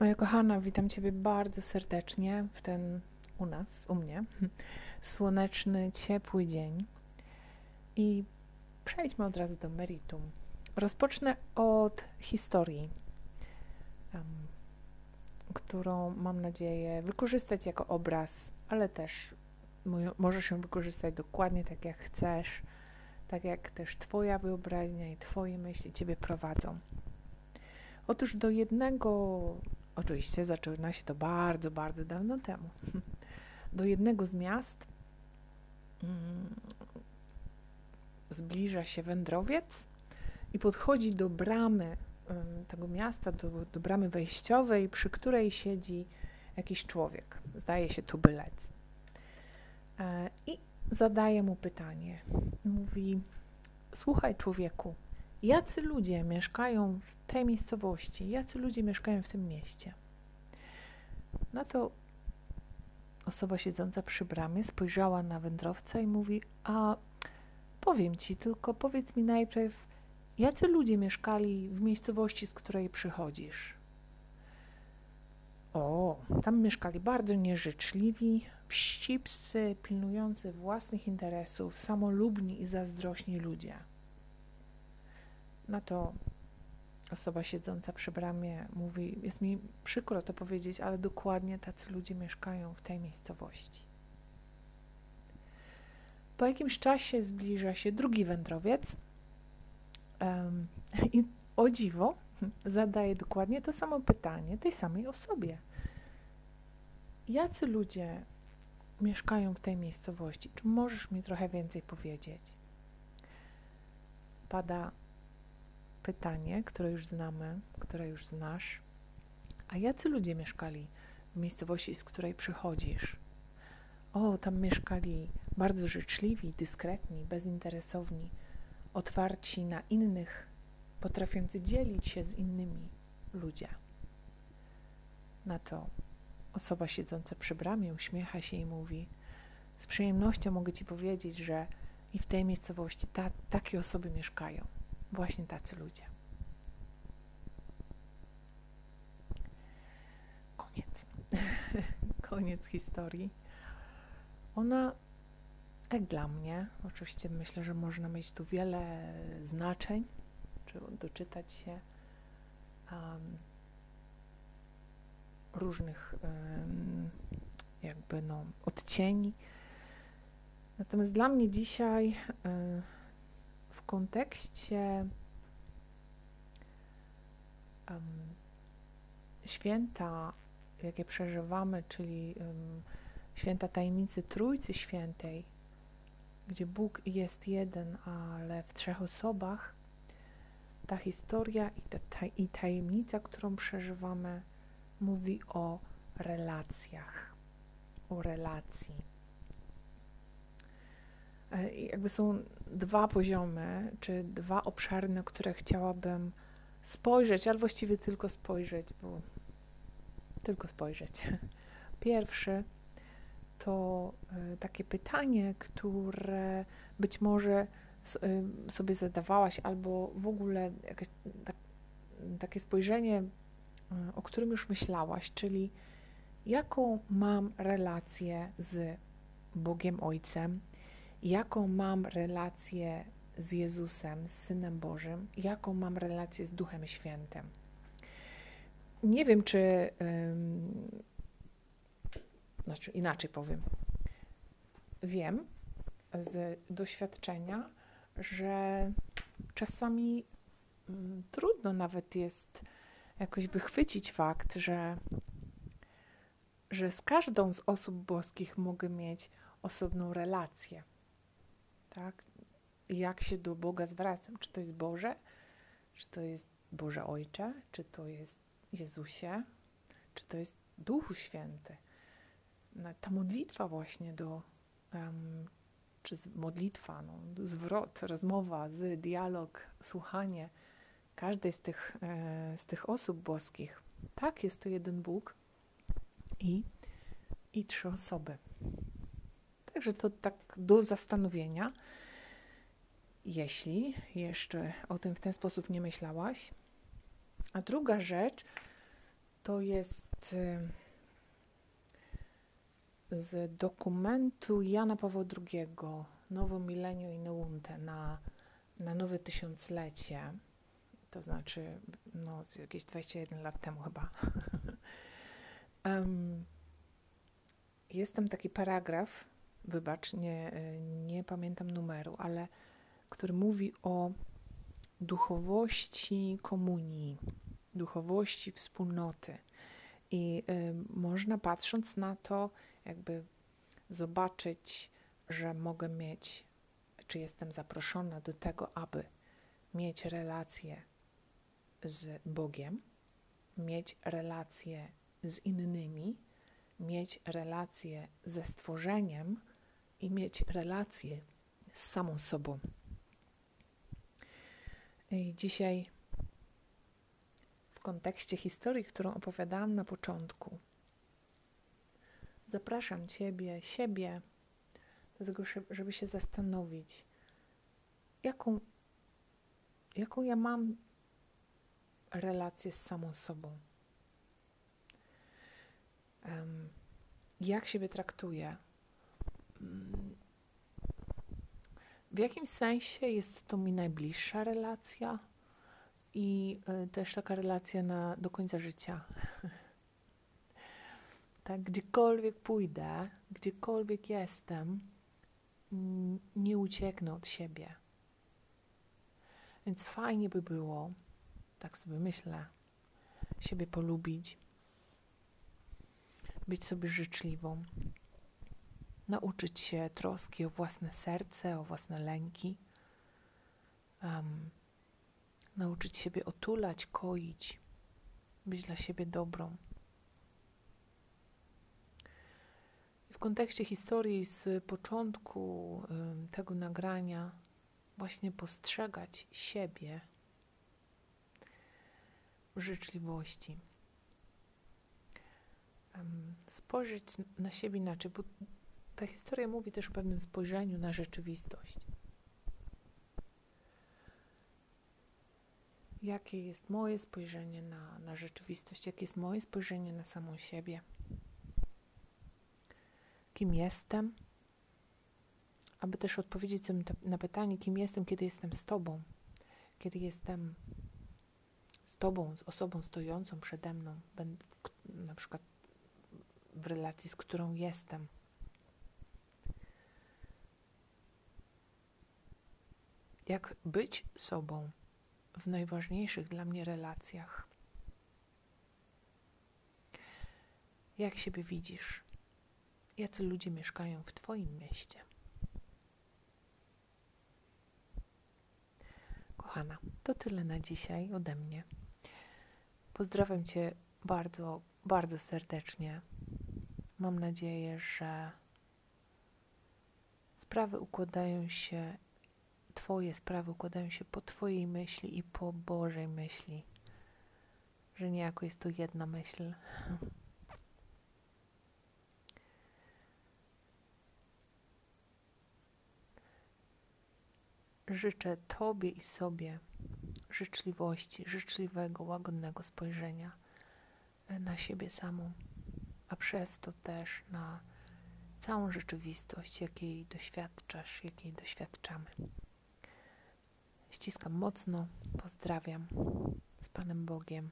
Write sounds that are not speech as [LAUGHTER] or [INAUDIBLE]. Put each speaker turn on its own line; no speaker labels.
Moja kochana, witam Ciebie bardzo serdecznie w ten u nas, u mnie, [LAUGHS] słoneczny, ciepły dzień. I przejdźmy od razu do meritum. Rozpocznę od historii, um, którą mam nadzieję wykorzystać jako obraz, ale też możesz ją wykorzystać dokładnie tak, jak chcesz, tak jak też Twoja wyobraźnia i Twoje myśli Ciebie prowadzą. Otóż do jednego Oczywiście zaczyna się to bardzo, bardzo dawno temu. [LAUGHS] Do jednego z miast mm, zbliża się wędrowiec i podchodzi do bramy tego miasta, do, do bramy wejściowej, przy której siedzi jakiś człowiek. Zdaje się tubylec. E, I zadaje mu pytanie. Mówi: Słuchaj, człowieku, jacy ludzie mieszkają w tej miejscowości, jacy ludzie mieszkają w tym mieście. Na to osoba siedząca przy bramie spojrzała na wędrowca i mówi: A powiem ci, tylko powiedz mi najpierw, jacy ludzie mieszkali w miejscowości, z której przychodzisz? O, tam mieszkali bardzo nieżyczliwi, wścibscy, pilnujący własnych interesów, samolubni i zazdrośni ludzie. Na to osoba siedząca przy bramie mówi: Jest mi przykro to powiedzieć, ale dokładnie tacy ludzie mieszkają w tej miejscowości. Po jakimś czasie zbliża się drugi wędrowiec um, i o dziwo zadaje dokładnie to samo pytanie tej samej osobie. Jacy ludzie mieszkają w tej miejscowości? Czy możesz mi trochę więcej powiedzieć? Pada pytanie, które już znamy, które już znasz. A jacy ludzie mieszkali w miejscowości, z której przychodzisz? O, tam mieszkali bardzo życzliwi, dyskretni, bezinteresowni, otwarci na innych, potrafiący dzielić się z innymi ludzie. Na to osoba siedząca przy bramie uśmiecha się i mówi: Z przyjemnością mogę Ci powiedzieć, że i w tej miejscowości ta, takie osoby mieszkają. Właśnie tacy ludzie. Koniec. [LAUGHS] Koniec historii. Ona, jak dla mnie, oczywiście myślę, że można mieć tu wiele znaczeń, czy doczytać się um, różnych um, jakby no, odcieni. Natomiast dla mnie dzisiaj um, kontekście um, święta, jakie przeżywamy, czyli um, święta tajemnicy Trójcy Świętej, gdzie Bóg jest jeden, ale w trzech osobach, ta historia i, ta, ta, i tajemnica, którą przeżywamy, mówi o relacjach, o relacji. E, jakby są dwa poziomy, czy dwa obszary, na które chciałabym spojrzeć, ale właściwie tylko spojrzeć, bo tylko spojrzeć. [LAUGHS] Pierwszy to e, takie pytanie, które być może e, sobie zadawałaś, albo w ogóle jakieś tak, takie spojrzenie, o którym już myślałaś, czyli jaką mam relację z Bogiem Ojcem, jaką mam relację z Jezusem, z Synem Bożym, jaką mam relację z Duchem Świętym. Nie wiem, czy. znaczy, inaczej powiem. Wiem z doświadczenia, że czasami mm, trudno nawet jest jakoś wychwycić fakt, że, że z każdą z osób boskich mogę mieć osobną relację tak? Jak się do Boga zwracam? Czy to jest Boże? Czy to jest Boże Ojcze? Czy to jest Jezusie? Czy to jest Duchu Święty? No, ta modlitwa właśnie do, um, czy modlitwa, no, zwrot, rozmowa, z dialog, słuchanie każdej z tych, e, z tych osób boskich. Tak, jest to jeden Bóg i, i trzy osoby. Także to tak do zastanowienia, jeśli jeszcze o tym w ten sposób nie myślałaś. A druga rzecz To jest y, z dokumentu Jana Pawła II, Nowe Milenium i Neunte na, na nowe tysiąclecie. To znaczy, no, jakieś 21 lat temu chyba. [LAUGHS] um, jest tam taki paragraf, wybacz, nie, nie pamiętam numeru, ale który mówi o duchowości komunii, duchowości wspólnoty. I y, można patrząc na to, jakby zobaczyć, że mogę mieć, czy jestem zaproszona do tego, aby mieć relacje z Bogiem, mieć relacje z innymi, mieć relacje ze stworzeniem i mieć relacje z samą sobą. I dzisiaj, w kontekście historii, którą opowiadałam na początku, zapraszam Ciebie, siebie, do tego, żeby się zastanowić, jaką, jaką ja mam relację z samą sobą. Jak siebie traktuję? W jakim sensie jest to mi najbliższa relacja i y, też taka relacja na, do końca życia. [LAUGHS] tak, gdziekolwiek pójdę, gdziekolwiek jestem, nie ucieknę od siebie. Więc fajnie by było, tak sobie myślę, siebie polubić, być sobie życzliwą, nauczyć się troski o własne serce, o własne lęki, um, nauczyć siebie otulać, koić, być dla siebie dobrą. W kontekście historii z początku tego nagrania, właśnie postrzegać siebie w życzliwości. Spojrzeć na siebie inaczej, bo ta historia mówi też o pewnym spojrzeniu na rzeczywistość. Jakie jest moje spojrzenie na, na rzeczywistość, jakie jest moje spojrzenie na samą siebie? Kim jestem? Aby też odpowiedzieć sobie na pytanie, kim jestem, kiedy jestem z Tobą, kiedy jestem z Tobą, z osobą stojącą przede mną, na przykład w relacji, z którą jestem jak być sobą w najważniejszych dla mnie relacjach. Jak siebie widzisz? Jacy ludzie mieszkają w Twoim mieście? Kochana, to tyle na dzisiaj ode mnie. Pozdrawiam Cię bardzo, bardzo serdecznie. Mam nadzieję, że sprawy układają się Twoje sprawy układają się po Twojej myśli i po Bożej myśli, że niejako jest to jedna myśl. Życzę Tobie i sobie życzliwości, życzliwego, łagodnego spojrzenia na siebie samą, a przez to też na całą rzeczywistość, jakiej doświadczasz, jakiej doświadczamy. Ściskam mocno, pozdrawiam z Panem Bogiem.